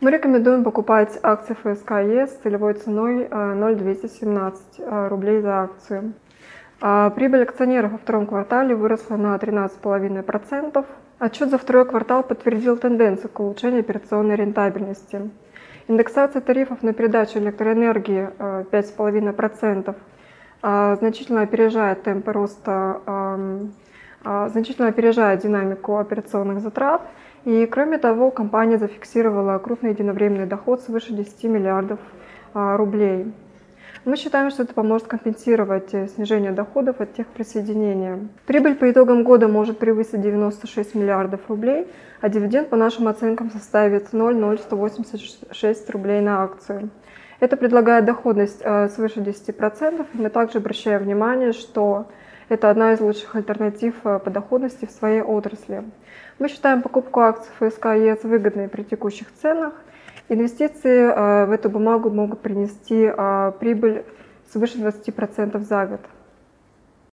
Мы рекомендуем покупать акции ФСК ЕС с целевой ценой 0,217 э, рублей за акцию. А прибыль акционеров во втором квартале выросла на 13,5%. Отчет за второй квартал подтвердил тенденцию к улучшению операционной рентабельности. Индексация тарифов на передачу электроэнергии 5,5% э, э, значительно опережает темпы роста, эм, значительно опережает динамику операционных затрат – и кроме того, компания зафиксировала крупный единовременный доход свыше 10 миллиардов а, рублей. Мы считаем, что это поможет компенсировать э, снижение доходов от тех присоединения. Прибыль по итогам года может превысить 96 миллиардов рублей, а дивиденд по нашим оценкам составит 0,0186 рублей на акцию. Это предлагает доходность э, свыше 10%, и мы также обращаем внимание, что это одна из лучших альтернатив э, по доходности в своей отрасли. Мы считаем покупку акций ФСК ЕС выгодной при текущих ценах. Инвестиции э, в эту бумагу могут принести прибыль свыше 20% за год.